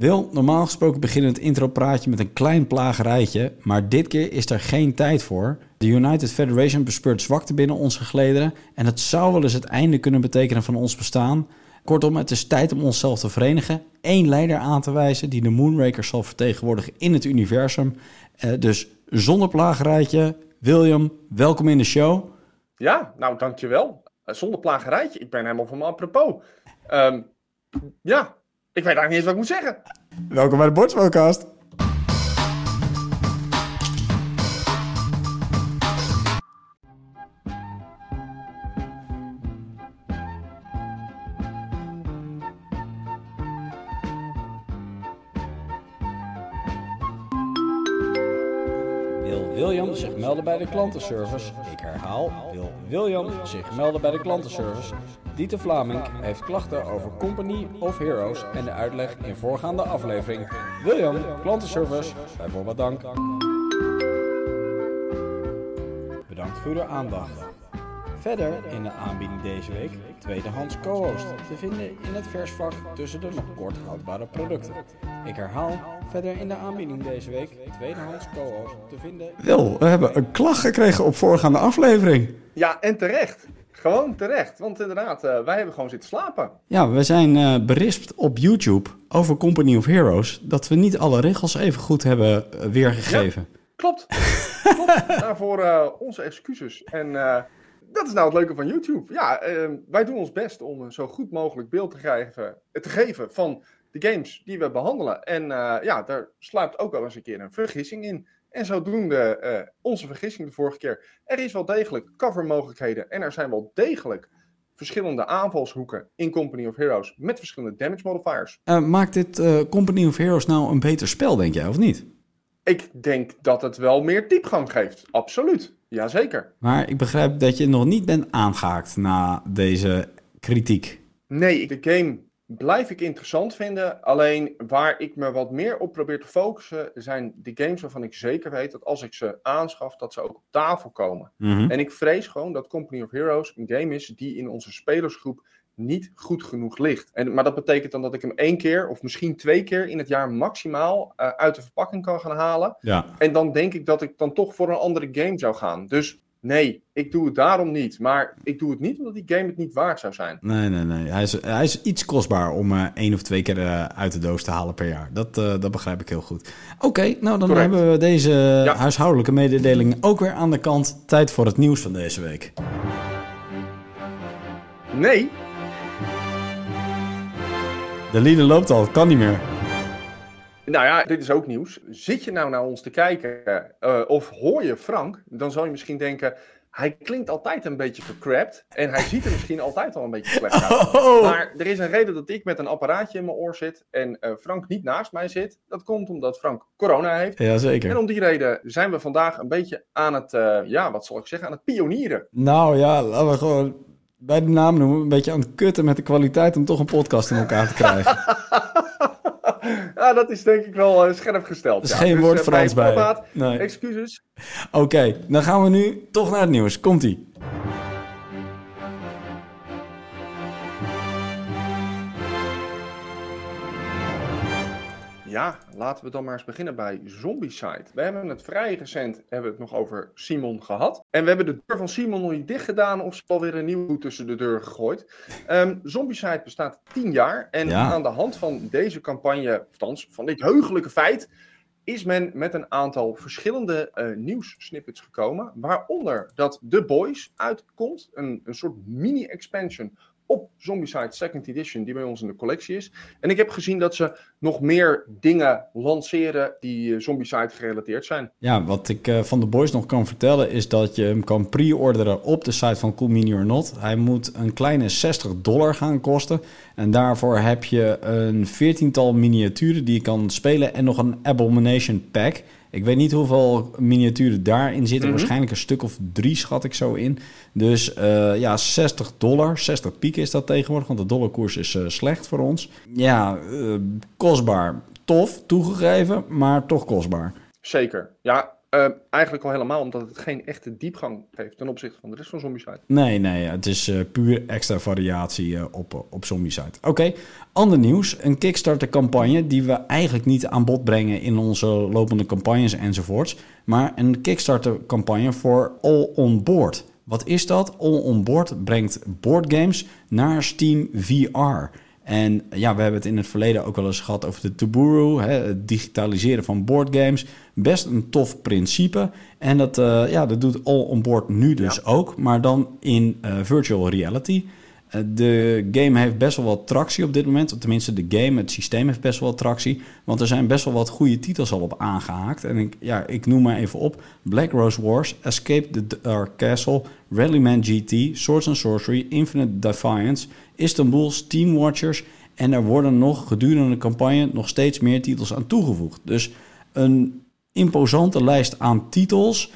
Wil, normaal gesproken beginnen het intropraatje met een klein plagerijtje, maar dit keer is er geen tijd voor. De United Federation bespeurt zwakte binnen onze gelederen en het zou wel eens het einde kunnen betekenen van ons bestaan. Kortom, het is tijd om onszelf te verenigen, één leider aan te wijzen die de Moonraker zal vertegenwoordigen in het universum. Uh, dus zonder plagerijtje, William, welkom in de show. Ja, nou dankjewel. Uh, zonder plagerijtje, ik ben helemaal van me apropos. Um, ja, ik weet eigenlijk niet eens wat ik moet zeggen. Welkom bij de Bordsmokelcast. Bij de klantenservice? Ik herhaal, wil William zich melden bij de klantenservice? Dieter Vlaming heeft klachten over Company of Heroes en de uitleg in voorgaande aflevering. William, klantenservice, bijvoorbeeld dank. Bedankt voor uw aandacht. Verder in de aanbieding deze week tweedehands co-host te vinden in het versvak tussen de nog kort houdbare producten. Ik herhaal, verder in de aanbieding deze week tweedehands co-host te vinden... Wil, we hebben een klacht gekregen op voorgaande aflevering. Ja, en terecht. Gewoon terecht, want inderdaad, uh, wij hebben gewoon zitten slapen. Ja, we zijn uh, berispt op YouTube over Company of Heroes dat we niet alle regels even goed hebben uh, weergegeven. Ja, klopt. klopt. Daarvoor onze excuses. En dat is nou het leuke van YouTube. Ja, wij doen ons best om een zo goed mogelijk beeld te, krijgen, te geven van de games die we behandelen. En ja, daar sluipt ook wel eens een keer een vergissing in. En zodoende uh, onze vergissing de vorige keer. Er is wel degelijk covermogelijkheden en er zijn wel degelijk verschillende aanvalshoeken in Company of Heroes met verschillende damage modifiers. Uh, maakt dit Company of Heroes nou een beter spel, denk jij, of niet? Ik denk dat het wel meer diepgang geeft. Absoluut. Jazeker. Maar ik begrijp dat je nog niet bent aangehaakt na deze kritiek. Nee, de game blijf ik interessant vinden. Alleen waar ik me wat meer op probeer te focussen, zijn de games waarvan ik zeker weet dat als ik ze aanschaf, dat ze ook op tafel komen. Mhm. En ik vrees gewoon dat Company of Heroes een game is die in onze spelersgroep niet goed genoeg ligt. En, maar dat betekent dan dat ik hem één keer of misschien twee keer in het jaar maximaal uh, uit de verpakking kan gaan halen. Ja. En dan denk ik dat ik dan toch voor een andere game zou gaan. Dus Nee, ik doe het daarom niet. Maar ik doe het niet omdat die game het niet waard zou zijn. Nee, nee, nee. Hij is, hij is iets kostbaar om uh, één of twee keer uh, uit de doos te halen per jaar. Dat, uh, dat begrijp ik heel goed. Oké, okay, nou dan Correct. hebben we deze ja. huishoudelijke mededeling ook weer aan de kant. Tijd voor het nieuws van deze week. Nee. De lieden loopt al, het kan niet meer. Nou ja, dit is ook nieuws. Zit je nou naar ons te kijken uh, of hoor je Frank, dan zou je misschien denken... Hij klinkt altijd een beetje vercrapt en hij ziet er misschien altijd al een beetje slecht uit. Oh. Maar er is een reden dat ik met een apparaatje in mijn oor zit en uh, Frank niet naast mij zit. Dat komt omdat Frank corona heeft. Jazeker. En om die reden zijn we vandaag een beetje aan het, uh, ja, wat zal ik zeggen, aan het pionieren. Nou ja, laten we gewoon bij de naam noemen, een beetje aan het kutten met de kwaliteit om toch een podcast in elkaar te krijgen. ja, dat is denk ik wel uh, scherp gesteld. Er is ja. geen dus, woord uh, Frans bij. Formaat, nee. Excuses. Oké, okay, dan gaan we nu toch naar het nieuws. Komt-ie. Ja, laten we dan maar eens beginnen bij Zombicide. We hebben het vrij recent hebben we het nog over Simon gehad. En we hebben de deur van Simon nog niet dicht gedaan of ze alweer een nieuw tussen de deur gegooid. Um, Zombicide bestaat 10 jaar. En ja. aan de hand van deze campagne, althans van dit heugelijke feit, is men met een aantal verschillende uh, nieuwssnippets gekomen. Waaronder dat The Boys uitkomt, een, een soort mini-expansion op Zombicide Second Edition, die bij ons in de collectie is. En ik heb gezien dat ze nog meer dingen lanceren die uh, Zombicide gerelateerd zijn. Ja, wat ik uh, van de boys nog kan vertellen is dat je hem kan pre-orderen op de site van Cool Mini or Not. Hij moet een kleine 60 dollar gaan kosten. En daarvoor heb je een veertiental miniaturen die je kan spelen en nog een Abomination Pack. Ik weet niet hoeveel miniaturen daarin zitten. Mm-hmm. Waarschijnlijk een stuk of drie schat ik zo in. Dus uh, ja, 60 dollar. 60 piek is dat tegenwoordig, want de dollarkoers is uh, slecht voor ons. Ja, uh, kostbaar. Tof, toegegeven, maar toch kostbaar. Zeker. Ja, Uh, eigenlijk al helemaal omdat het geen echte diepgang geeft ten opzichte van de rest van Zombicide. Nee, nee, het is uh, puur extra variatie uh, op, op Zombicide. Oké, ander nieuws. Een Kickstarter-campagne die we eigenlijk niet aan bod brengen in onze lopende campagnes enzovoorts. Maar een Kickstarter-campagne voor All On Board. Wat is dat? All On Board brengt boardgames naar Steam VR. En ja, we hebben het in het verleden ook wel eens gehad over de Toburu, hè, het digitaliseren van boardgames. Best een tof principe. En dat, uh, ja, dat doet All On Board nu dus ook, maar dan in uh, virtual reality. Uh, de game heeft best wel wat tractie op dit moment. Tenminste, de game, het systeem heeft best wel wat tractie. Want er zijn best wel wat goede titels al op aangehaakt. En ik, ja, ik noem maar even op. Black Rose Wars, Escape the Dark Castle, Rallyman GT, Swords and Sorcery, Infinite Defiance... Istanbul, Steam Watchers. En er worden nog gedurende de campagne nog steeds meer titels aan toegevoegd. Dus een imposante lijst aan titels.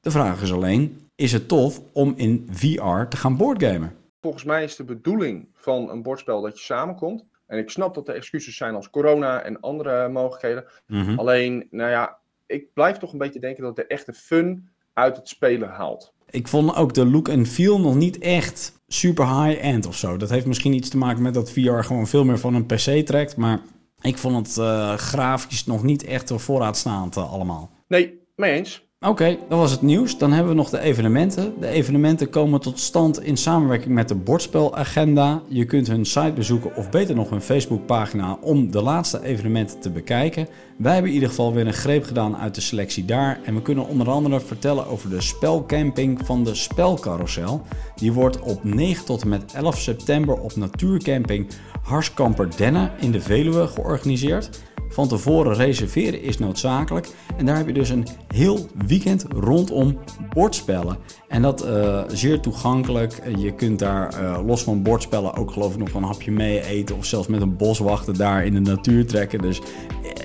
De vraag is alleen, is het tof om in VR te gaan boardgamen? Volgens mij is de bedoeling van een bordspel dat je samenkomt. En ik snap dat er excuses zijn als corona en andere mogelijkheden. Mhm. Alleen, nou ja, ik blijf toch een beetje denken dat de echte fun uit het spelen haalt. Ik vond ook de look en feel nog niet echt super high-end of zo. Dat heeft misschien iets te maken met dat VR gewoon veel meer van een PC trekt. Maar ik vond het uh, grafisch nog niet echt voorraadstaand uh, allemaal. Nee, mee eens. Oké, dat was het nieuws. Dan hebben we nog de evenementen. De evenementen komen tot stand in samenwerking met de Bordspelagenda. Je kunt hun site bezoeken of beter nog hun Facebookpagina om de laatste evenementen te bekijken. Wij hebben in ieder geval weer een greep gedaan uit de selectie daar. En we kunnen onder andere vertellen over de spelcamping van de Spelcarousel. Die wordt op 9 tot en met 11 september op natuurcamping Harskamper Denne in de Veluwe georganiseerd. Van tevoren reserveren is noodzakelijk. En daar heb je dus een heel weekend rondom bordspellen. En dat uh, zeer toegankelijk. Je kunt daar uh, los van bordspellen ook geloof ik nog een hapje mee eten. Of zelfs met een boswachter daar in de natuur trekken. Dus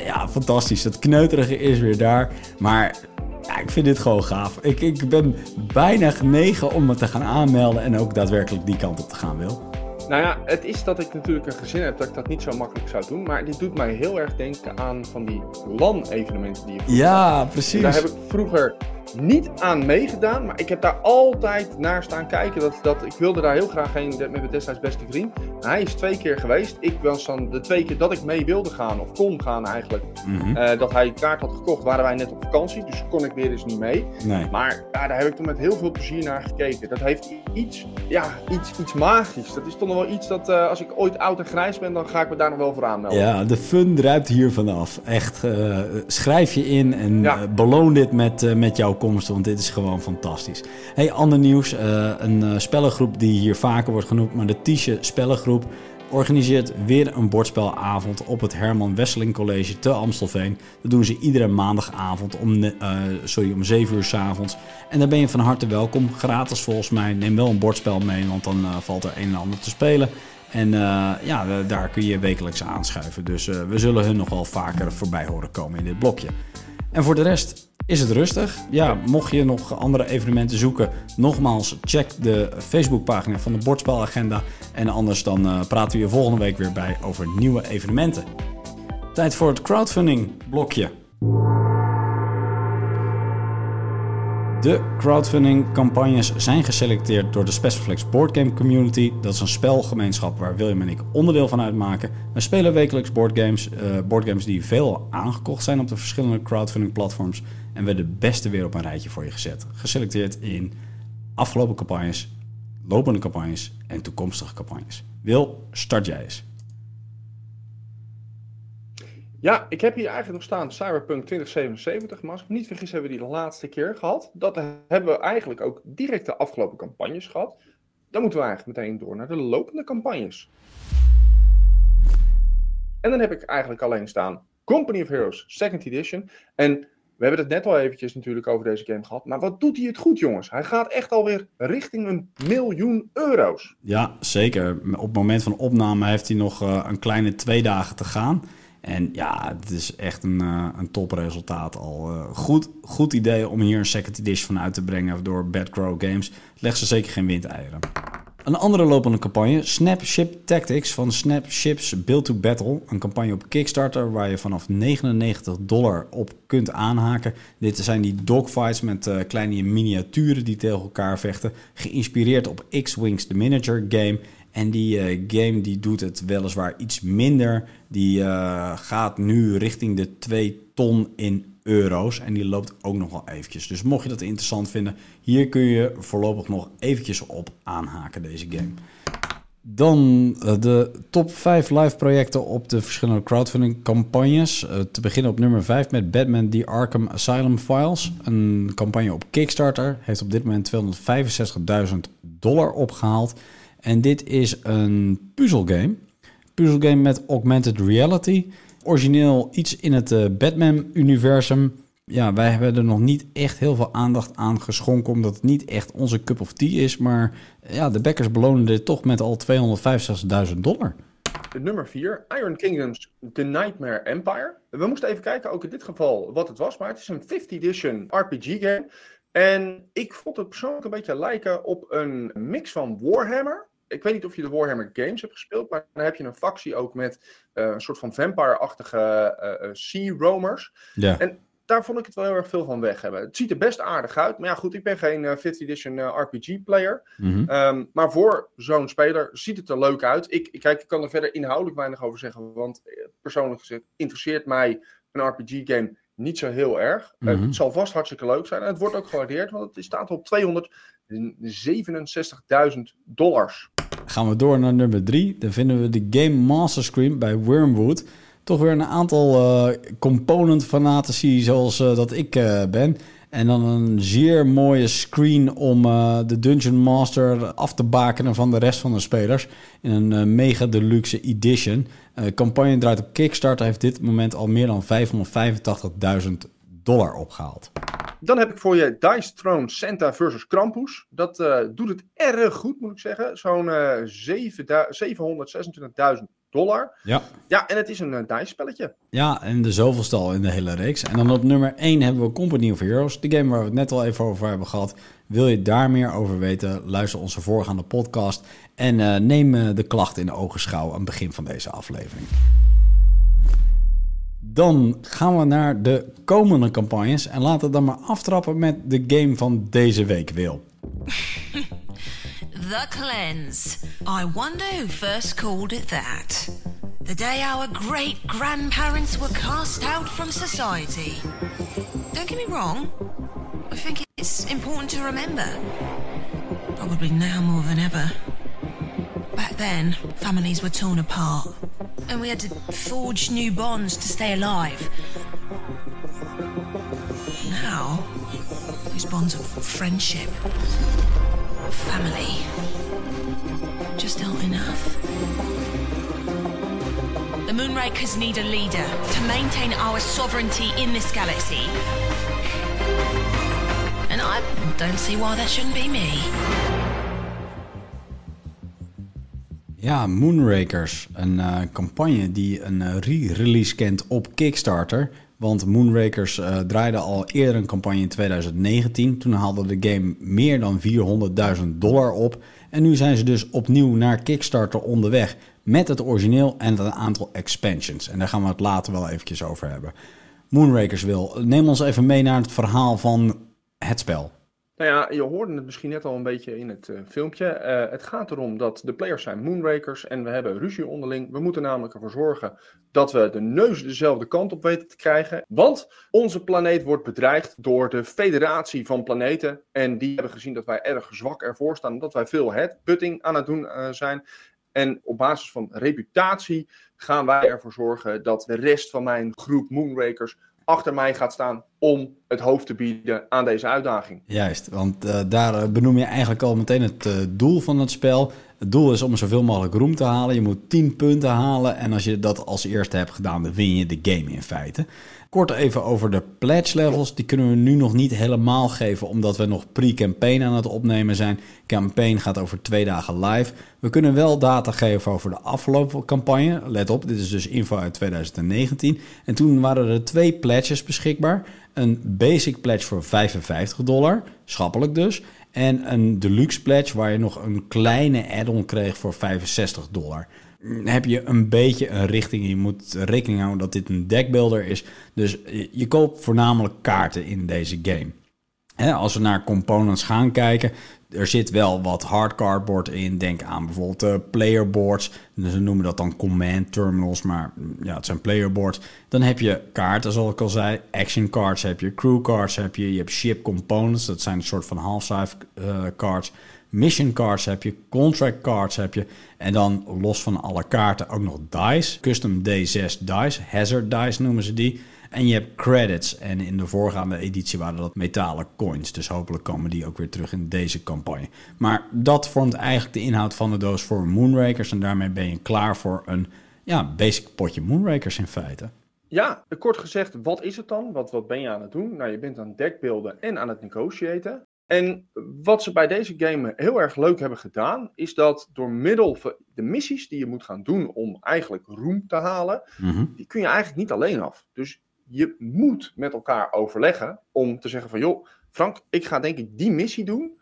ja, fantastisch. Het kneuterige is weer daar. Maar ja, ik vind dit gewoon gaaf. Ik, ik ben bijna genegen om me te gaan aanmelden. En ook daadwerkelijk die kant op te gaan, Wil. Nou ja, het is dat ik natuurlijk een gezin heb dat ik dat niet zo makkelijk zou doen. Maar dit doet mij heel erg denken aan van die LAN-evenementen die je Ja, precies. Daar heb ik vroeger niet aan meegedaan, maar ik heb daar altijd naar staan kijken. Dat, dat, ik wilde daar heel graag heen met mijn destijds beste vriend. Hij is twee keer geweest. Ik was dan de twee keer dat ik mee wilde gaan, of kon gaan eigenlijk. Mm -hmm. uh, dat hij kaart had gekocht, waren wij net op vakantie. Dus kon ik weer eens niet mee. Nee. Maar ja, daar heb ik toen met heel veel plezier naar gekeken. Dat heeft iets, ja, iets, iets magisch. Dat is toch nog wel iets dat uh, als ik ooit oud en grijs ben, dan ga ik me daar nog wel voor aanmelden. Ja, de fun druipt hier vanaf. Echt, uh, schrijf je in en ja. beloon dit met, met jouw komst, want dit is gewoon fantastisch. Hey, ander nieuws. Een spellengroep die hier vaker wordt genoemd, maar de Tische Spellengroep organiseert weer een bordspelavond op het Herman Wesseling College te Amstelveen. Dat doen ze iedere maandagavond om, uh, sorry, om 7 uur s avonds. En daar ben je van harte welkom. Gratis volgens mij. Neem wel een bordspel mee, want dan valt er een en ander te spelen. En ja, daar kun je wekelijks aanschuiven. Dus we zullen hun nog wel vaker voorbij horen komen in dit blokje. En voor de rest is het rustig. Ja, mocht je nog andere evenementen zoeken, nogmaals, check de Facebookpagina van de Bordspelagenda. En anders dan uh, praten we je volgende week weer bij over nieuwe evenementen. Tijd voor het crowdfunding blokje. De crowdfunding campagnes zijn geselecteerd door de Specialflex Boardgame Community. Dat is een spelgemeenschap waar William en ik onderdeel van uitmaken. We spelen wekelijks boardgames, uh, boardgames die veel aangekocht zijn op de verschillende crowdfunding platforms. En we de beste weer op een rijtje voor je gezet. Geselecteerd in afgelopen campagnes, lopende campagnes en toekomstige campagnes. Wil, start jij eens. Ja, ik heb hier eigenlijk nog staan Cyberpunk 2077. Maar ik niet vergis, hebben we die de laatste keer gehad. Dat hebben we eigenlijk ook direct de afgelopen campagnes gehad. Dan moeten we eigenlijk meteen door naar de lopende campagnes. En dan heb ik eigenlijk alleen staan Company of Heroes Second Edition. En we hebben het net al eventjes natuurlijk over deze game gehad. Maar wat doet hij het goed, jongens? Hij gaat echt alweer richting een miljoen euro's. Ja, zeker. Op het moment van opname heeft hij nog uh, een kleine twee dagen te gaan. En ja, het is echt een, uh, een topresultaat al. Uh, goed, goed idee om hier een second edition van uit te brengen door Bad Crow Games. Leg ze zeker geen windeieren. Een andere lopende campagne, Snapship Tactics van Snapships Build to Battle. Een campagne op Kickstarter waar je vanaf 99 dollar op kunt aanhaken. Dit zijn die dogfights met uh, kleine miniaturen die tegen elkaar vechten. Geïnspireerd op X-Wings, de miniature game. En die uh, game die doet het weliswaar iets minder. Die uh, gaat nu richting de 2 ton in euro's. En die loopt ook nog wel eventjes. Dus mocht je dat interessant vinden, hier kun je voorlopig nog eventjes op aanhaken deze game. Dan uh, de top 5 live projecten op de verschillende crowdfunding campagnes. Te beginnen op nummer 5 met Batman The Arkham Asylum Files. Een campagne op Kickstarter. Heeft op dit moment 265.000 dollar opgehaald. En dit is een puzzelgame. Puzzelgame met augmented reality. Origineel iets in het uh, Batman-universum. Ja, wij hebben er nog niet echt heel veel aandacht aan geschonken, omdat het niet echt onze cup of tea is. Maar ja, de backers belonen dit toch met al 265.000 dollar. Nummer 4, Iron Kingdoms The Nightmare Empire. We moesten even kijken, ook in dit geval, wat het was. Maar het is een 5th edition RPG game. En ik vond het persoonlijk een beetje lijken op een mix van Warhammer. Ik weet niet of je de Warhammer Games hebt gespeeld, maar dan heb je een factie ook met uh, een soort van vampire-achtige uh, uh, sea roamers. Ja. En daar vond ik het wel heel erg veel van weg hebben. Het ziet er best aardig uit. Maar ja, goed, ik ben geen uh, 5th edition RPG player. Mm -hmm. um, maar voor zo'n speler ziet het er leuk uit. Ik, kijk, ik kan er verder inhoudelijk weinig over zeggen. Want persoonlijk gezegd interesseert mij een RPG game niet zo heel erg. Mhm. Het zal vast hartstikke leuk zijn. En het wordt ook gewaardeerd, want het staat op 267.000 dollars. Gaan we door naar nummer 3. Dan vinden we de Game Master Screen bij Wormwood. Toch weer een aantal uh, component fanatici zoals uh, dat ik uh, ben. En dan een zeer mooie screen om de Dungeon Master af te bakenen van de rest van de spelers. In een mega deluxe edition. Uh, campagne draait op Kickstarter. Heeft dit moment al meer dan 585.000 dollar opgehaald. Dan heb ik voor je Dice Throne Santa versus Krampus. Dat uh, doet het erg goed, moet ik zeggen. Zo'n uh, 726.000 dollar. Ja. Ja, en het is een uh, dice spelletje. Ja, en de zoveelste al in de hele reeks. En dan op nummer 1 hebben we Company of Heroes. De game waar we het net al even over hebben gehad. Wil je daar meer over weten? Luister onze voorgaande podcast. En uh, neem uh, de klacht in de ogenschouw aan het begin van deze aflevering. Dan gaan we naar de komende campagnes. En laten we dan maar aftrappen met de game van deze week, Wil. The Cleanse. I wonder who first called it that. The day our great grandparents were cast out from society. Don't get me wrong, I think it's important to remember. Probably now more than ever. Back then, families were torn apart, and we had to forge new bonds to stay alive. Now, those bonds of friendship, family, just aren't enough. The Moonrakers need a leader to maintain our sovereignty in this galaxy. And I don't see why that shouldn't be me. Ja, Moonrakers. Een uh, campagne die een uh, re-release kent op Kickstarter. Want Moonrakers uh, draaide al eerder een campagne in 2019. Toen haalde de game meer dan 400.000 dollar op. En nu zijn ze dus opnieuw naar Kickstarter onderweg. Met het origineel en een aantal expansions. En daar gaan we het later wel eventjes over hebben. Moonrakers wil. Neem ons even mee naar het verhaal van het spel. Nou ja, je hoorde het misschien net al een beetje in het uh, filmpje. Uh, het gaat erom dat de players zijn Moonrakers en we hebben ruzie onderling. We moeten namelijk ervoor zorgen dat we de neus dezelfde kant op weten te krijgen. Want onze planeet wordt bedreigd door de federatie van planeten. En die hebben gezien dat wij erg zwak ervoor staan. Dat wij veel headbutting aan het doen uh, zijn. En op basis van reputatie gaan wij ervoor zorgen dat de rest van mijn groep Moonrakers achter mij gaat staan om het hoofd te bieden aan deze uitdaging. Juist, want uh, daar benoem je eigenlijk al meteen het uh, doel van het spel. Het doel is om zoveel mogelijk roem te halen. Je moet 10 punten halen en als je dat als eerste hebt gedaan, dan win je de game in feite. Kort even over de pledge levels. Die kunnen we nu nog niet helemaal geven, omdat we nog pre-campaign aan het opnemen zijn. Campaign gaat over twee dagen live. We kunnen wel data geven over de afgelopen campagne. Let op, dit is dus info uit 2019. En toen waren er twee pledges beschikbaar. een basic pledge voor 55 dollar, schappelijk dus. En een deluxe pledge waar je nog een kleine add-on kreeg voor 65 dollar. Heb je een beetje een richting. Je moet rekening houden dat dit een deckbuilder is. Dus je koopt voornamelijk kaarten in deze game. als we naar components gaan kijken, er zit wel wat hard cardboard in. Denk aan bijvoorbeeld uh, playerboards. Dus ze noemen dat dan command terminals, maar mm, ja, het zijn playerboards. Dan heb je kaarten, zoals ik al zei. Action cards heb je, crew cards heb je. Je hebt ship components, dat zijn een soort van half-life uh, cards. Mission cards heb je, contract cards heb je. En dan los van alle kaarten ook nog dice. Custom D6 dice, hazard dice noemen ze die. En je hebt credits. En in de voorgaande editie waren dat metalen coins. Dus hopelijk komen die ook weer terug in deze campagne. Maar dat vormt eigenlijk de inhoud van de doos voor Moonrakers. En daarmee ben je klaar voor een ja, basic potje Moonrakers in feite. Ja, kort gezegd, wat is het dan? Wat, wat ben je aan het doen? Nou, je bent aan het en aan het negotiaten. En wat ze bij deze game heel erg leuk hebben gedaan, is dat door middel van de missies die je moet gaan doen om eigenlijk roem te halen, Mhm. die kun je eigenlijk niet alleen af. Dus je moet met elkaar overleggen om te zeggen van joh, Frank, ik ga denk ik die missie doen.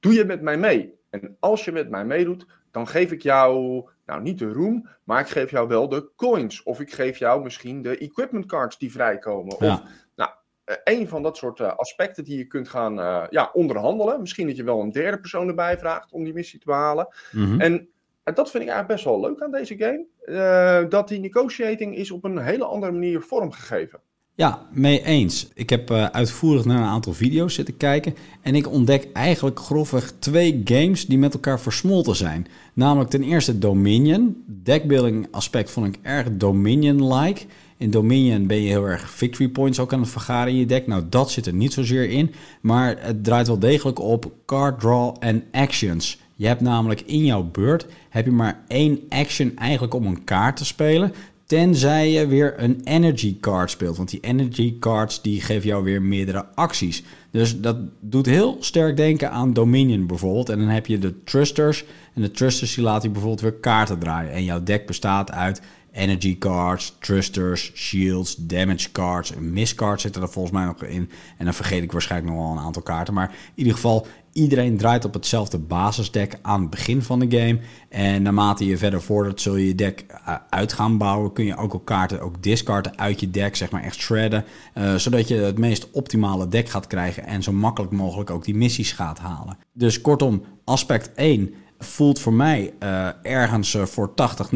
Doe je met mij mee? En als je met mij meedoet, dan geef ik jou, nou niet de roem, maar ik geef jou wel de coins. Of ik geef jou misschien de equipment cards die vrijkomen. Of Ja. nou, eh, een van dat soort eh, aspecten die je kunt gaan eh, ja, onderhandelen. Misschien dat je wel een derde persoon erbij vraagt om die missie te behalen. Mhm. En en dat vind ik eigenlijk best wel leuk aan deze game. eh, dat die negotiating is op een hele andere manier vormgegeven. Ja, mee eens. Ik heb eh, uitvoerig naar een aantal video's zitten kijken en ik ontdek eigenlijk grofweg twee games die met elkaar versmolten zijn. Namelijk ten eerste Dominion. Deckbuilding aspect vond ik erg Dominion-like. In Dominion ben je heel erg victory points ook aan het vergaren in je deck. Nou, dat zit er niet zozeer in, maar het draait wel degelijk op card draw en actions. Je hebt namelijk in jouw beurt heb je maar één action eigenlijk om een kaart te spelen. Tenzij je weer een energy card speelt. Want die energy cards die geven jou weer meerdere acties. Dus dat doet heel sterk denken aan Dominion bijvoorbeeld. En dan heb je de Trusters. En de Trusters die laten je bijvoorbeeld weer kaarten draaien. En jouw deck bestaat uit energy cards, Trusters, shields, damage cards. Een miscard zit er volgens mij nog in. En dan vergeet ik waarschijnlijk nog wel een aantal kaarten. Maar in ieder geval, iedereen draait op hetzelfde basisdeck aan het begin van de game. En naarmate je verder vordert, zul je je deck uh, uit gaan bouwen. Kun je ook al kaarten, ook discarden uit je deck, zeg maar echt shredden. Uh, zodat je het meest optimale deck gaat krijgen en zo makkelijk mogelijk ook die missies gaat halen. Dus kortom, aspect 1 voelt voor mij uh, ergens uh, voor 80,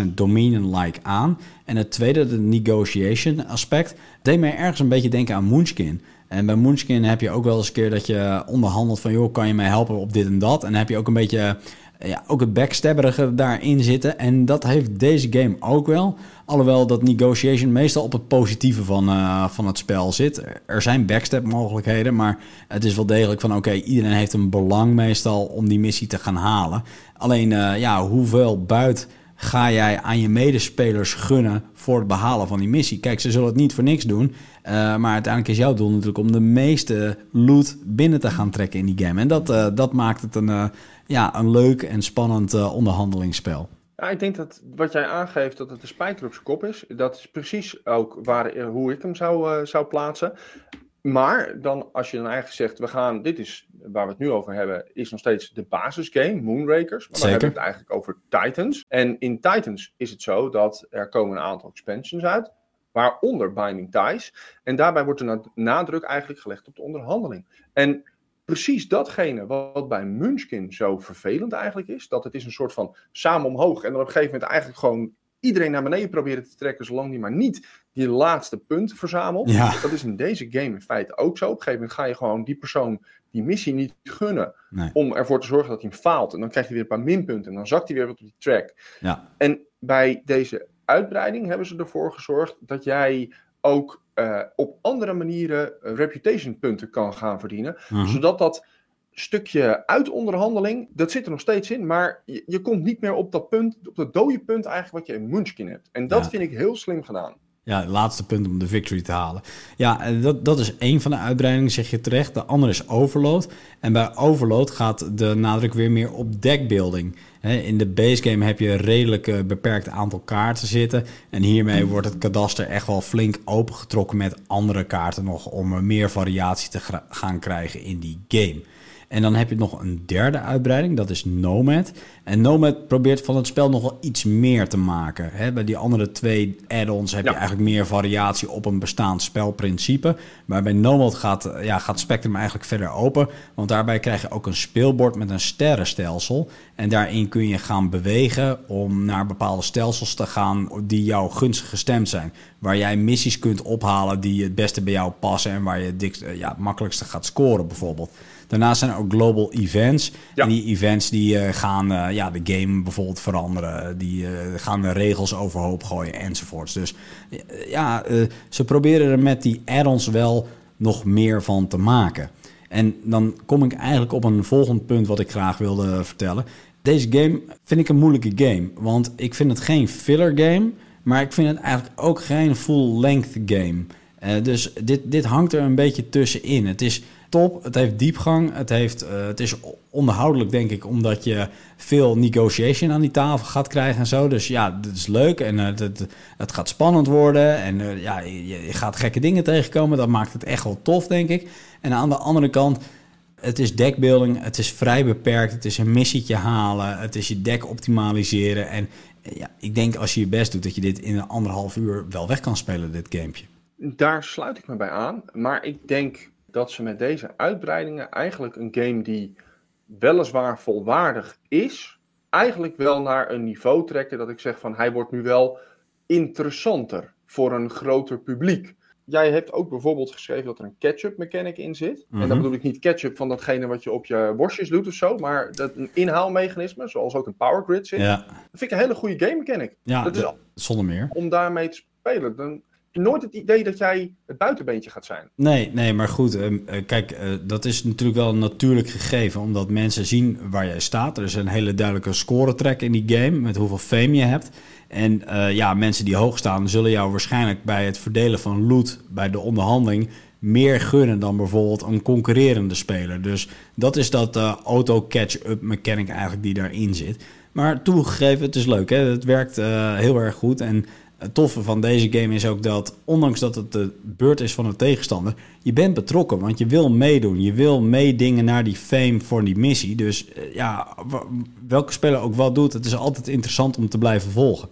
90% Dominion-like aan. En het tweede, de negotiation aspect, deed mij ergens een beetje denken aan Moonskin. En bij Moonskin heb je ook wel eens een keer dat je onderhandelt van... joh, kan je mij helpen op dit en dat? En dan heb je ook een beetje ja, ook het backstabberige daarin zitten. En dat heeft deze game ook wel. Alhoewel dat negotiation meestal op het positieve van, uh, van het spel zit. Er zijn backstab mogelijkheden, maar het is wel degelijk van... oké, iedereen heeft een belang meestal om die missie te gaan halen. Alleen, uh, ja, hoeveel buit ga jij aan je medespelers gunnen voor het behalen van die missie? Kijk, ze zullen het niet voor niks doen. Uh, maar uiteindelijk is jouw doel natuurlijk om de meeste loot binnen te gaan trekken in die game. En dat, uh, dat maakt het een, uh, ja, een leuk en spannend onderhandelingsspel. Ja, ik denk dat wat jij aangeeft dat het de spijker op zijn kop is. Dat is precies ook waar, hoe ik hem zou, zou plaatsen. Maar dan, als je dan eigenlijk zegt, we gaan, dit is waar we het nu over hebben, is nog steeds de basisgame, Moonrakers. Maar dan hebben we het eigenlijk over Titans. En in Titans is het zo dat er komen een aantal expansions uit, waaronder Binding Ties. En daarbij wordt de nadruk eigenlijk gelegd op de onderhandeling. En precies datgene wat bij Munchkin zo vervelend eigenlijk is, dat het is een soort van samen omhoog en dan op een gegeven moment eigenlijk gewoon iedereen naar beneden proberen te trekken, zolang die maar niet die laatste punt verzamelt. Ja. Dat is in deze game in feite ook zo. Op een gegeven moment ga je gewoon die persoon die missie niet gunnen, Nee. om ervoor te zorgen dat hij hem faalt. En dan krijgt hij weer een paar minpunten en dan zakt hij weer wat op die track. Ja. En bij deze uitbreiding hebben ze ervoor gezorgd dat jij ook uh, op andere manieren uh, reputation punten kan gaan verdienen. Mhm. Zodat dat stukje uitonderhandeling, dat zit er nog steeds in, maar je, je, komt niet meer op dat punt, op dat dode punt eigenlijk wat je in Munchkin hebt. En dat Ja. vind ik heel slim gedaan. Ja, het laatste punt om de victory te halen. Ja, eh, dat, dat is één van de uitbreidingen, zeg je terecht. De andere is overload. En bij overload gaat de nadruk weer meer op deckbuilding. In de base game heb je een redelijk eh, beperkt aantal kaarten zitten. En hiermee wordt het kadaster echt wel flink opengetrokken met andere kaarten nog... om meer variatie te gaan krijgen in die game. En dan heb je nog een derde uitbreiding, dat is Nomad. En Nomad probeert van het spel nog wel iets meer te maken. Bij die andere twee add-ons heb je eigenlijk meer variatie op een bestaand spelprincipe. Maar bij Nomad gaat, ja, gaat Spectrum eigenlijk verder open. Want daarbij krijg je ook een speelbord met een sterrenstelsel. En daarin kun je gaan bewegen om naar bepaalde stelsels te gaan die jou gunstig gestemd zijn. Waar jij missies kunt ophalen die het beste bij jou passen en waar je het, ja, het makkelijkste gaat scoren bijvoorbeeld. Daarnaast zijn er ook global events. En die events die uh, gaan uh, ja, de game bijvoorbeeld veranderen. Die uh, gaan de regels overhoop gooien enzovoorts. Dus ja, ze proberen er met die add-ons wel nog meer van te maken. En dan kom ik eigenlijk op een volgend punt wat ik graag wilde vertellen. Deze game vind ik een moeilijke game. Want ik vind het geen filler game. Maar ik vind het eigenlijk ook geen full-length game. dus dit, dit hangt er een beetje tussenin. Het is top. Het heeft diepgang. Het, heeft, uh, het is onderhoudelijk, denk ik, omdat je veel negotiation aan die tafel gaat krijgen en zo. Dus ja, dat is leuk en het, het, gaat spannend worden. En uh, ja, je, je, gaat gekke dingen tegenkomen. Dat maakt het echt wel tof, denk ik. En aan de andere kant, het is deckbuilding. Het is vrij beperkt. Het is een missietje halen. Het is je deck optimaliseren. En ja, ik denk als je je best doet, dat je dit in een anderhalf uur wel weg kan spelen, dit gamepje. Daar sluit ik me bij aan. Maar ik denk dat ze met deze uitbreidingen eigenlijk een game die weliswaar volwaardig is, eigenlijk wel naar een niveau trekken dat ik zeg van hij wordt nu wel interessanter voor een groter publiek. Jij hebt ook bijvoorbeeld geschreven dat er een ketchup mechanic in zit. En dan mhm. bedoel ik niet ketchup van datgene wat je op je worstjes doet of zo, maar dat een inhaalmechanisme, zoals ook een power grid zit. Ja. Dat vind ik een hele goede game mechanic. Ja, dat is, zonder meer. Om daarmee te spelen. Dan nooit het idee dat jij het buitenbeentje gaat zijn. Nee, nee maar goed. Uh, kijk, uh, dat is natuurlijk wel een natuurlijk gegeven. Omdat mensen zien waar jij staat. Er is een hele duidelijke scoretrack in die game. Met hoeveel fame je hebt. En uh, ja, mensen die hoog staan zullen jou waarschijnlijk bij het verdelen van loot. Bij de onderhandeling meer gunnen dan bijvoorbeeld een concurrerende speler. Dus dat is dat auto-catch-up mechanic eigenlijk die daarin zit. Maar toegegeven, het is leuk. Hè? Het werkt heel erg goed. En het toffe van deze game is ook dat, ondanks dat het de beurt is van een tegenstander, je bent betrokken, want je wil meedoen. Je wil meedingen naar die fame voor die missie. Dus eh, ja, welke speler ook wat doet, het is altijd interessant om te blijven volgen.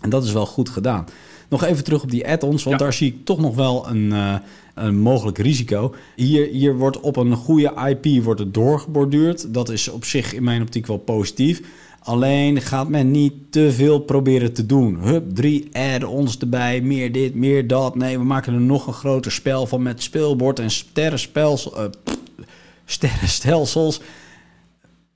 En dat is wel goed gedaan. Nog even terug op die add-ons, want daar zie ik toch nog wel een, uh, een mogelijk risico. Hier, hier wordt op een goede IP wordt het doorgeborduurd. Dat is op zich in mijn optiek wel positief. Alleen gaat men niet te veel proberen te doen. Hup, drie add-ons erbij, meer dit, meer dat. Nee, we maken er nog een groter spel van met speelbord en sterrenspels, uh, sterrenstelsels.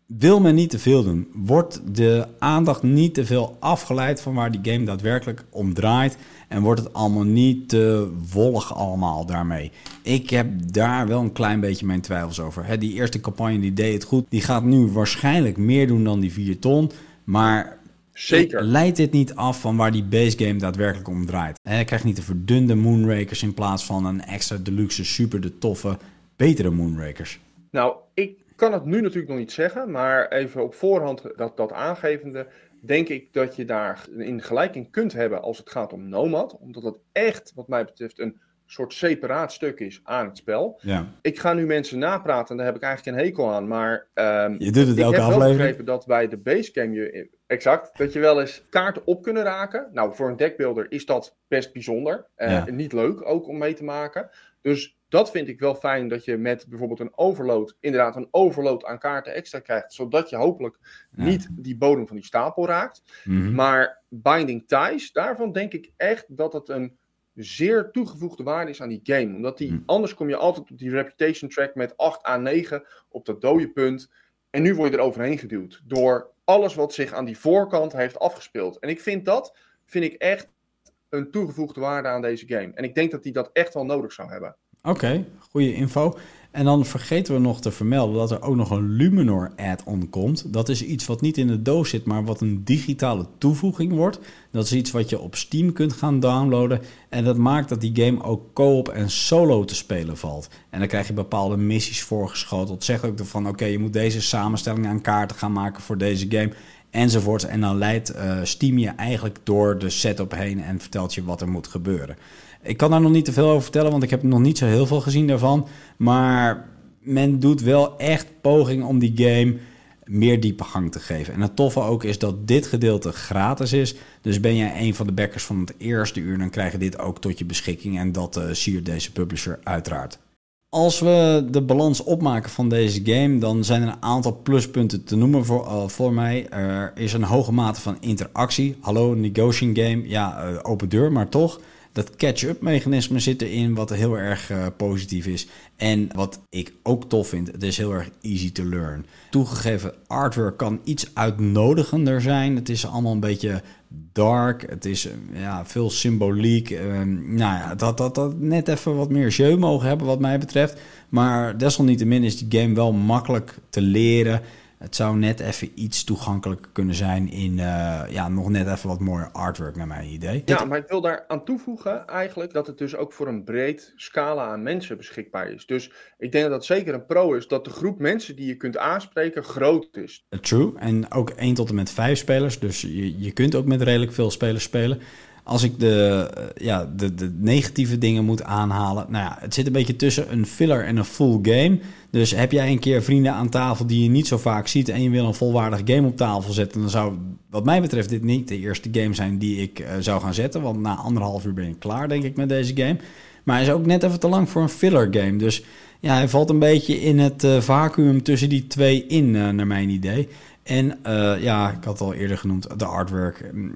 Wil men niet te veel doen? Wordt de aandacht niet te veel afgeleid van waar die game daadwerkelijk om draait? En wordt het allemaal niet te wollig allemaal daarmee? Ik heb daar wel een klein beetje mijn twijfels over. die eerste campagne die deed het goed. Die gaat nu waarschijnlijk meer doen dan die 4 ton. Maar Zeker. leidt dit niet af van waar die base game daadwerkelijk om draait? Hij krijgt niet de verdunde Moonrakers in plaats van een extra deluxe, super de toffe, betere Moonrakers. Nou, ik kan het nu natuurlijk nog niet zeggen, maar even op voorhand dat, dat aangevende, denk ik dat je daar in gelijking kunt hebben als het gaat om Nomad. Omdat het echt, wat mij betreft, een soort separaat stuk is aan het spel. Ja. Ik ga nu mensen napraten en daar heb ik eigenlijk een hekel aan. Maar um, je doet het ik elke heb wel begrepen dat bij de basecamp je... Exact, dat je wel eens kaarten op kunnen raken. Nou, voor een deckbuilder is dat best bijzonder. Uh, Niet leuk ook om mee te maken. Dus dat vind ik wel fijn dat je met bijvoorbeeld een overload, inderdaad een overload aan kaarten extra krijgt, zodat je hopelijk niet die bodem van die stapel raakt. Mhm. Maar Binding Ties, daarvan denk ik echt dat het een zeer toegevoegde waarde is aan die game. Omdat die, mhm. anders kom je altijd op die reputation track met 8 à 9 op dat dode punt. En nu word je er overheen geduwd door alles wat zich aan die voorkant heeft afgespeeld. En ik vind dat, vind ik echt een toegevoegde waarde aan deze game. En ik denk dat hij dat echt wel nodig zou hebben. Oké, goede info. En dan vergeten we nog te vermelden dat er ook nog een Luminor add-on komt. Dat is iets wat niet in de doos zit, maar wat een digitale toevoeging wordt. Dat is iets wat je op Steam kunt gaan downloaden. En dat maakt dat die game ook co-op en solo te spelen valt. En dan krijg je bepaalde missies voorgeschoteld. Zeg ook van oké, je moet deze samenstelling aan kaarten gaan maken voor deze game. Enzovoorts. En dan leidt uh, Steam je eigenlijk door de setup heen en vertelt je wat er moet gebeuren. Ik kan daar nog niet te veel over vertellen, want ik heb nog niet zo heel veel gezien daarvan. Maar men doet wel echt poging om die game meer diepe te geven. En het toffe ook is dat dit gedeelte gratis is. Dus ben jij een van de backers van het eerste uur, dan krijg je dit ook tot je beschikking. En dat uh, siert deze publisher uiteraard. Als we de balans opmaken van deze game, dan zijn er een aantal pluspunten te noemen voor, uh, voor mij. Er is een hoge mate van interactie. Hallo, negotiation game. Ja, uh, open deur, maar toch dat catch-up mechanisme zit erin, wat heel erg uh, positief is. En wat ik ook tof vind, het is heel erg easy to learn. Toegegeven, artwork kan iets uitnodigender zijn. Het is allemaal een beetje dark. Het is ja, veel symboliek. Uh, nou ja, dat, dat, dat net even wat meer jeu mogen hebben wat mij betreft. Maar desalniettemin is die game wel makkelijk te leren. Het zou net even iets toegankelijker kunnen zijn in uh, ja, nog net even wat mooier artwork naar mijn idee. Ja, maar ik wil daar aan toevoegen eigenlijk dat het dus ook voor een breed scala aan mensen beschikbaar is. Dus ik denk dat dat zeker een pro is, dat de groep mensen die je kunt aanspreken groot is. True, en ook 1 tot en met 5 spelers, dus je, je kunt ook met redelijk veel spelers spelen als ik de, eh, ja, de, de negatieve dingen moet aanhalen. Nou ja, het zit een beetje tussen een filler en een full game. Dus heb jij een keer vrienden aan tafel die je niet zo vaak ziet en je wil een volwaardig game op tafel zetten, dan zou wat mij betreft dit niet de eerste game zijn die ik uh, zou gaan zetten. Want na anderhalf uur ben je klaar, denk ik, met deze game. Maar hij is ook net even te lang voor een filler game. Dus ja, hij valt een beetje in het uh, vacuüm tussen die twee in, uh, naar mijn idee. En ja, ik had al eerder genoemd, de artwork. Mm,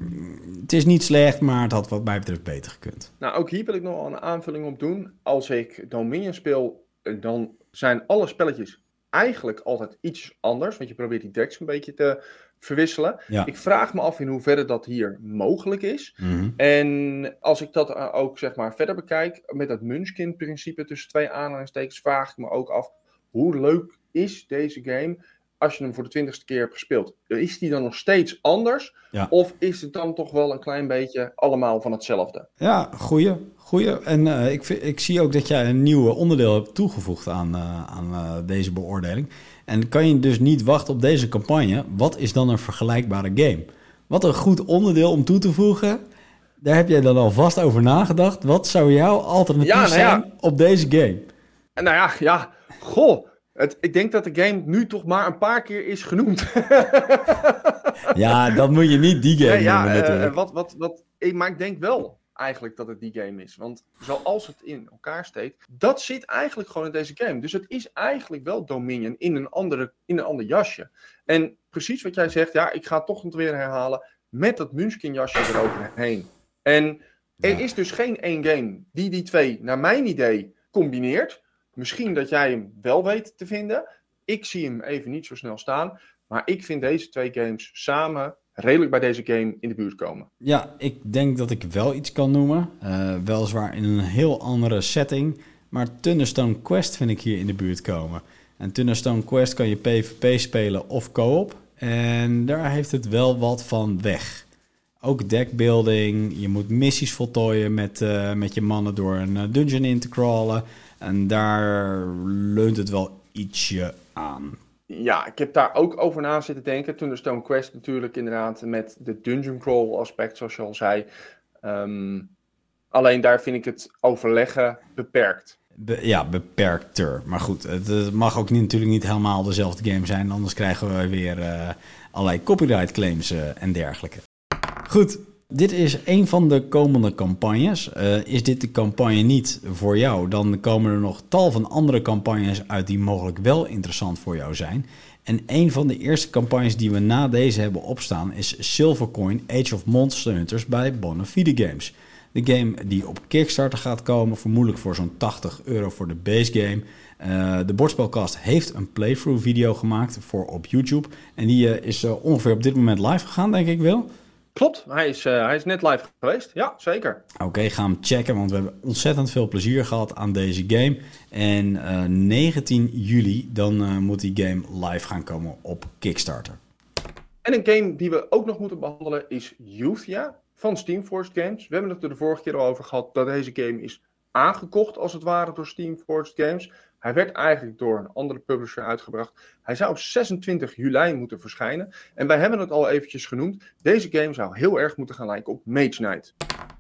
het is niet slecht, maar het had wat mij betreft beter gekund. Nou, ook hier wil ik nog een aanvulling op doen. Als ik Dominion speel, dan zijn alle spelletjes eigenlijk altijd iets anders. Want je probeert die decks een beetje te verwisselen. Ja. Ik vraag me af in hoeverre dat hier mogelijk is. Mm -hmm. En als ik dat ook zeg maar verder bekijk, met dat Munchkin-principe tussen twee aanhalingstekens, vraag ik me ook af hoe leuk is deze game als je hem voor de twintigste keer hebt gespeeld, is die dan nog steeds anders? Ja. Of is het dan toch wel een klein beetje allemaal van hetzelfde? Ja, goeie. goeie. En uh, ik, ik zie ook dat jij een nieuw onderdeel hebt toegevoegd aan, uh, aan uh, deze beoordeling. En kan je dus niet wachten op deze campagne? Wat is dan een vergelijkbare game? Wat een goed onderdeel om toe te voegen. Daar heb jij dan al vast over nagedacht. Wat zou jouw alternatief ja, nou ja. zijn op deze game? Nou ja, ja. Goh. Het, ik denk dat de game nu toch maar een paar keer is genoemd. ja, dan moet je niet die game noemen ja, uh, wat, wat, wat, Maar ik denk wel eigenlijk dat het die game is. Want zoals het in elkaar steekt, dat zit eigenlijk gewoon in deze game. Dus het is eigenlijk wel Dominion in een, andere, in een ander jasje. En precies wat jij zegt, ja, ik ga het toch nog weer herhalen, met dat Munchkin jasje eroverheen. En er ja. is dus geen één game die die twee, naar mijn idee, combineert. Misschien dat jij hem wel weet te vinden. Ik zie hem even niet zo snel staan. Maar ik vind deze twee games samen redelijk bij deze game in de buurt komen. Ja, ik denk dat ik wel iets kan noemen. Uh, weliswaar in een heel andere setting. Maar Thunderstone Quest vind ik hier in de buurt komen. En Thunderstone Quest kan je PvP spelen of co-op. En daar heeft het wel wat van weg. Ook deckbuilding. Je moet missies voltooien met, uh, met je mannen door een eh, dungeon in te crawlen. En daar leunt het wel ietsje aan. Ja, ik heb daar ook over na zitten denken. Toen de Stone Quest natuurlijk inderdaad met de dungeon crawl aspect, zoals je al zei. Um, alleen daar vind ik het overleggen beperkt. Be ja, beperkter. Maar goed, het, het, mag ook niet, natuurlijk niet helemaal dezelfde game zijn. Anders krijgen we weer uh, allerlei copyright claims uh, en dergelijke. Goed, dit is een van de komende campagnes. Uh, is dit de campagne niet voor jou, dan komen er nog tal van andere campagnes uit die mogelijk wel interessant voor jou zijn. En een van de eerste campagnes die we na deze hebben opstaan is Silvercoin Age of Monster Hunters bij Bonafide Games. De game die op Kickstarter gaat komen, vermoedelijk voor zo'n 80 euro voor de base game. Uh, de Bordspelcast heeft een playthrough video gemaakt voor op YouTube. En die uh, is ongeveer op dit moment live gegaan, denk ik wel. Klopt, hij is, uh, hij is net live geweest. Ja, zeker. Oké, okay, ga hem checken, want we hebben ontzettend veel plezier gehad aan deze game. En uh, 19 juli, dan uh, moet die game live gaan komen op Kickstarter. En een game die we ook nog moeten behandelen is Youthia van Steamforged Games. We hebben het er de vorige keer al over gehad dat deze game is aangekocht als het ware door Steamforged Games. Hij werd eigenlijk door een andere publisher uitgebracht. Hij zou op 26 juli moeten verschijnen. En wij hebben het al eventjes genoemd. Deze game zou heel erg moeten gaan lijken op Mage Knight.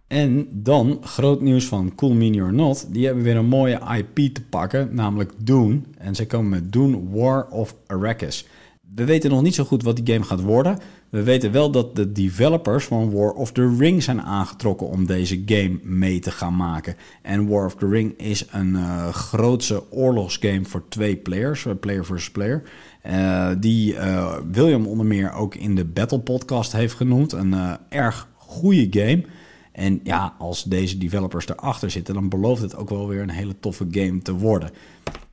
En dan groot nieuws van Cool Mini or Not. Die hebben weer een mooie IP te pakken, namelijk Dune. En zij komen met Dune War of Arrakis. We weten nog niet zo goed wat die game gaat worden. We weten wel dat de developers van War of the Ring zijn aangetrokken om deze game mee te gaan maken. En War of the Ring is een uh, grootse oorlogsgame voor twee players, eh, player versus player. Uh, die uh, William onder meer ook in de Battle Podcast heeft genoemd. Een erg goede game. En ja, als deze developers erachter zitten, dan belooft het ook wel weer een hele toffe game te worden.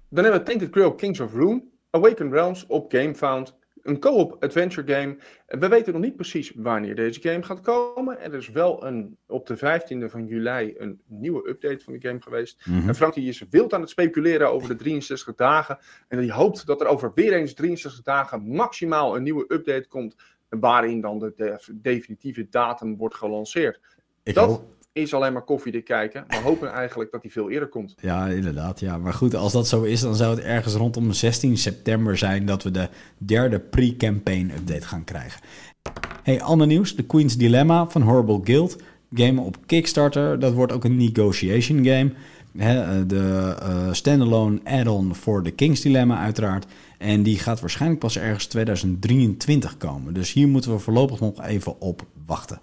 Dan hebben we Tainted Grail Kings of Rune, Awakened Realms op GameFound een co-op adventure game. We weten nog niet precies wanneer deze game gaat komen. Er is wel een, op de 15e van juli een nieuwe update van de game geweest. En Frank die is wild aan het speculeren over de 63 dagen. En die hoopt dat er over weer eens 63 dagen maximaal een nieuwe update komt. Waarin dan de, definitieve datum wordt gelanceerd. Ik dat hoop, is alleen maar koffiedik kijken. We hopen eigenlijk dat hij veel eerder komt. Ja, inderdaad. Ja. Maar goed, als dat zo is, dan zou het ergens rondom 16 september zijn dat we de derde pre-campaign update gaan krijgen. Hey, ander nieuws. The Queen's Dilemma van Horrible Guild. Game op Kickstarter. Dat wordt ook een negotiation game. de uh, standalone add-on voor The King's Dilemma uiteraard. En die gaat waarschijnlijk pas ergens 2023 komen. Dus hier moeten we voorlopig nog even op wachten.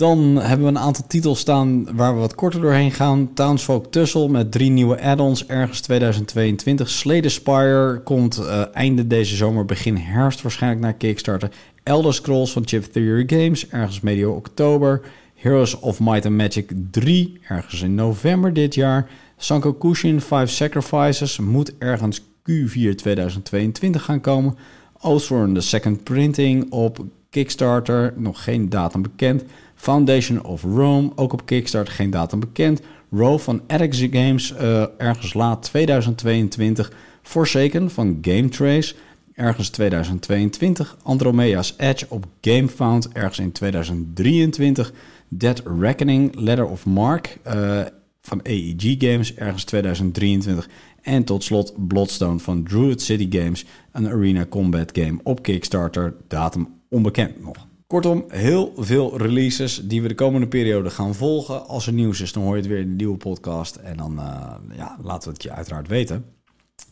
Dan hebben we een aantal titels staan waar we wat korter doorheen gaan. Townsfolk Tussle met drie nieuwe add-ons ergens 2022. Slade Spire komt uh, einde deze zomer, begin herfst waarschijnlijk naar Kickstarter. Elder Scrolls van Chip Theory Games ergens medio oktober. Heroes of Might and Magic 3 ergens in november dit jaar. Sanko Kushin 5 Sacrifices moet ergens Q4 2022 gaan komen. Oathsworn The Second Printing op Kickstarter, nog geen datum bekend. Foundation of Rome, ook op Kickstarter, geen datum bekend. Row van Addix Games, uh, ergens laat 2022. Forsaken van Game Trace, ergens 2022. Andromeda's Edge op GameFound, ergens in 2023. Dead Reckoning, Letter of Mark uh, van AEG Games, ergens 2023. En tot slot Bloodstone van Druid City Games, een arena combat game op Kickstarter, datum onbekend nog. Kortom, heel veel releases die we de komende periode gaan volgen. Als er nieuws is, dan hoor je het weer in de nieuwe podcast. En dan uh, ja, laten we het je uiteraard weten.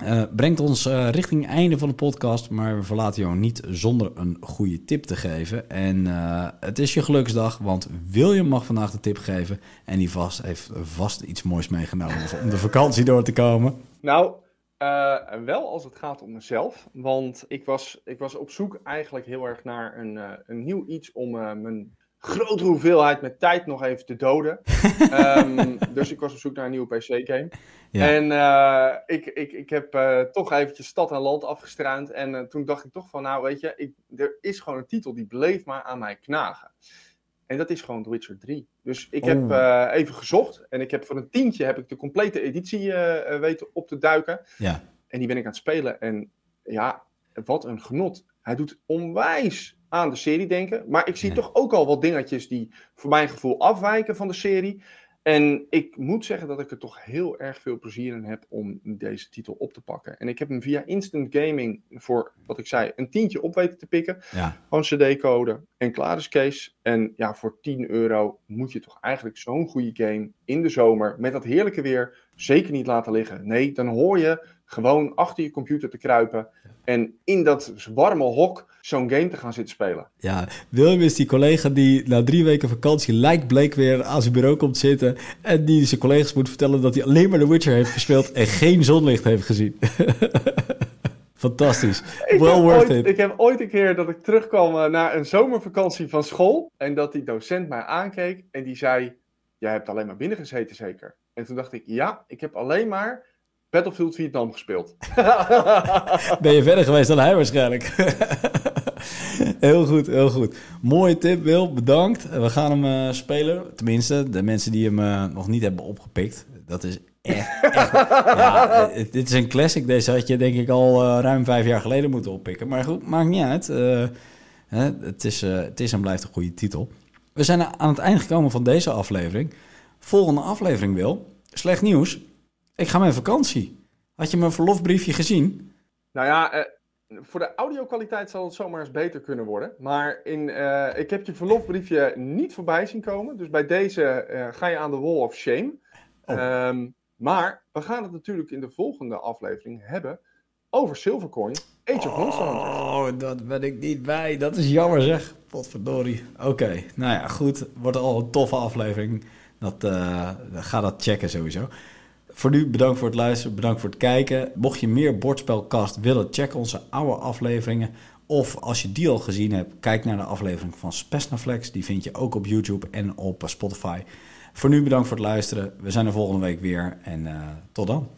Uh, brengt ons uh, richting het einde van de podcast, maar we verlaten jou niet zonder een goede tip te geven. En het is je geluksdag, want William mag vandaag de tip geven. En die vast, heeft vast iets moois meegenomen om de vakantie door te komen. Nou, uh, wel als het gaat om mezelf. Want ik was, ik was op zoek eigenlijk heel erg naar een, uh, een nieuw iets om uh, mijn grote hoeveelheid met tijd nog even te doden. um, dus ik was op zoek naar een nieuwe PC-game. Ja. En ik, ik, ik heb toch eventjes stad en land afgestruind. En toen dacht ik toch van, nou weet je, ik, er is gewoon een titel die bleef maar aan mij knagen. En dat is gewoon The Witcher 3. Dus ik heb uh, even gezocht. En ik heb voor een tientje heb ik de complete editie uh, weten op te duiken. Ja. En die ben ik aan het spelen. En ja, wat een genot. Hij doet onwijs aan de serie denken. Maar ik zie ja. toch ook al wat dingetjes die voor mijn gevoel afwijken van de serie. En ik moet zeggen dat ik er toch heel erg veel plezier in heb om deze titel op te pakken. En ik heb hem via Instant Gaming voor, wat ik zei, een tientje op weten te pikken. Ja. Gewoon CD-code en klaar is Kees. En ja, voor 10 euro moet je toch eigenlijk zo'n goede game in de zomer met dat heerlijke weer zeker niet laten liggen. Nee, dan hoor je gewoon achter je computer te kruipen en in dat warme hok zo'n game te gaan zitten spelen. Ja, Willem is die collega die na drie weken vakantie lijkt bleek weer aan zijn bureau komt zitten en die zijn collega's moet vertellen dat hij alleen maar The Witcher heeft gespeeld en geen zonlicht heeft gezien. Fantastisch. Ik well worth ooit, it. Ik heb ooit een keer dat ik terugkwam uh, na een zomervakantie van school en dat die docent mij aankeek en die zei, jij hebt alleen maar binnen gezeten zeker? En toen dacht ik, ja, ik heb alleen maar Battlefield Vietnam gespeeld. ben je verder geweest dan hij waarschijnlijk. heel goed, heel goed. Mooie tip, Wil. Bedankt. We gaan hem uh, spelen. Tenminste, de mensen die hem uh, nog niet hebben opgepikt. Dat is echt... echt ja, dit is een classic. Deze had je denk ik al ruim vijf jaar geleden moeten oppikken. Maar goed, maakt niet uit. Hè, het, is, het is en blijft een goede titel. We zijn aan het eind gekomen van deze aflevering. Volgende aflevering, Wil. Slecht nieuws. Ik ga mijn vakantie. Had je mijn verlofbriefje gezien? Nou ja, voor de audio-kwaliteit zal het zomaar eens beter kunnen worden. Maar in, uh, ik heb je verlofbriefje niet voorbij zien komen. Dus bij deze uh, ga je aan de wall of shame. Oh. Um, maar we gaan het natuurlijk in de volgende aflevering hebben over Silvercoin, Age of Monster Oh, dat ben ik niet bij. Dat is jammer zeg. Potverdorie. Oké, okay. nou ja, goed. Wordt al een toffe aflevering. Dat, uh, ga dat checken sowieso. Voor nu bedankt voor het luisteren, bedankt voor het kijken. Mocht je meer bordspelcast willen, check onze oude afleveringen. Of als je die al gezien hebt, kijk naar de aflevering van Spesnaflex. Die vind je ook op YouTube en op Spotify. Voor nu bedankt voor het luisteren. We zijn er volgende week weer en uh, tot dan.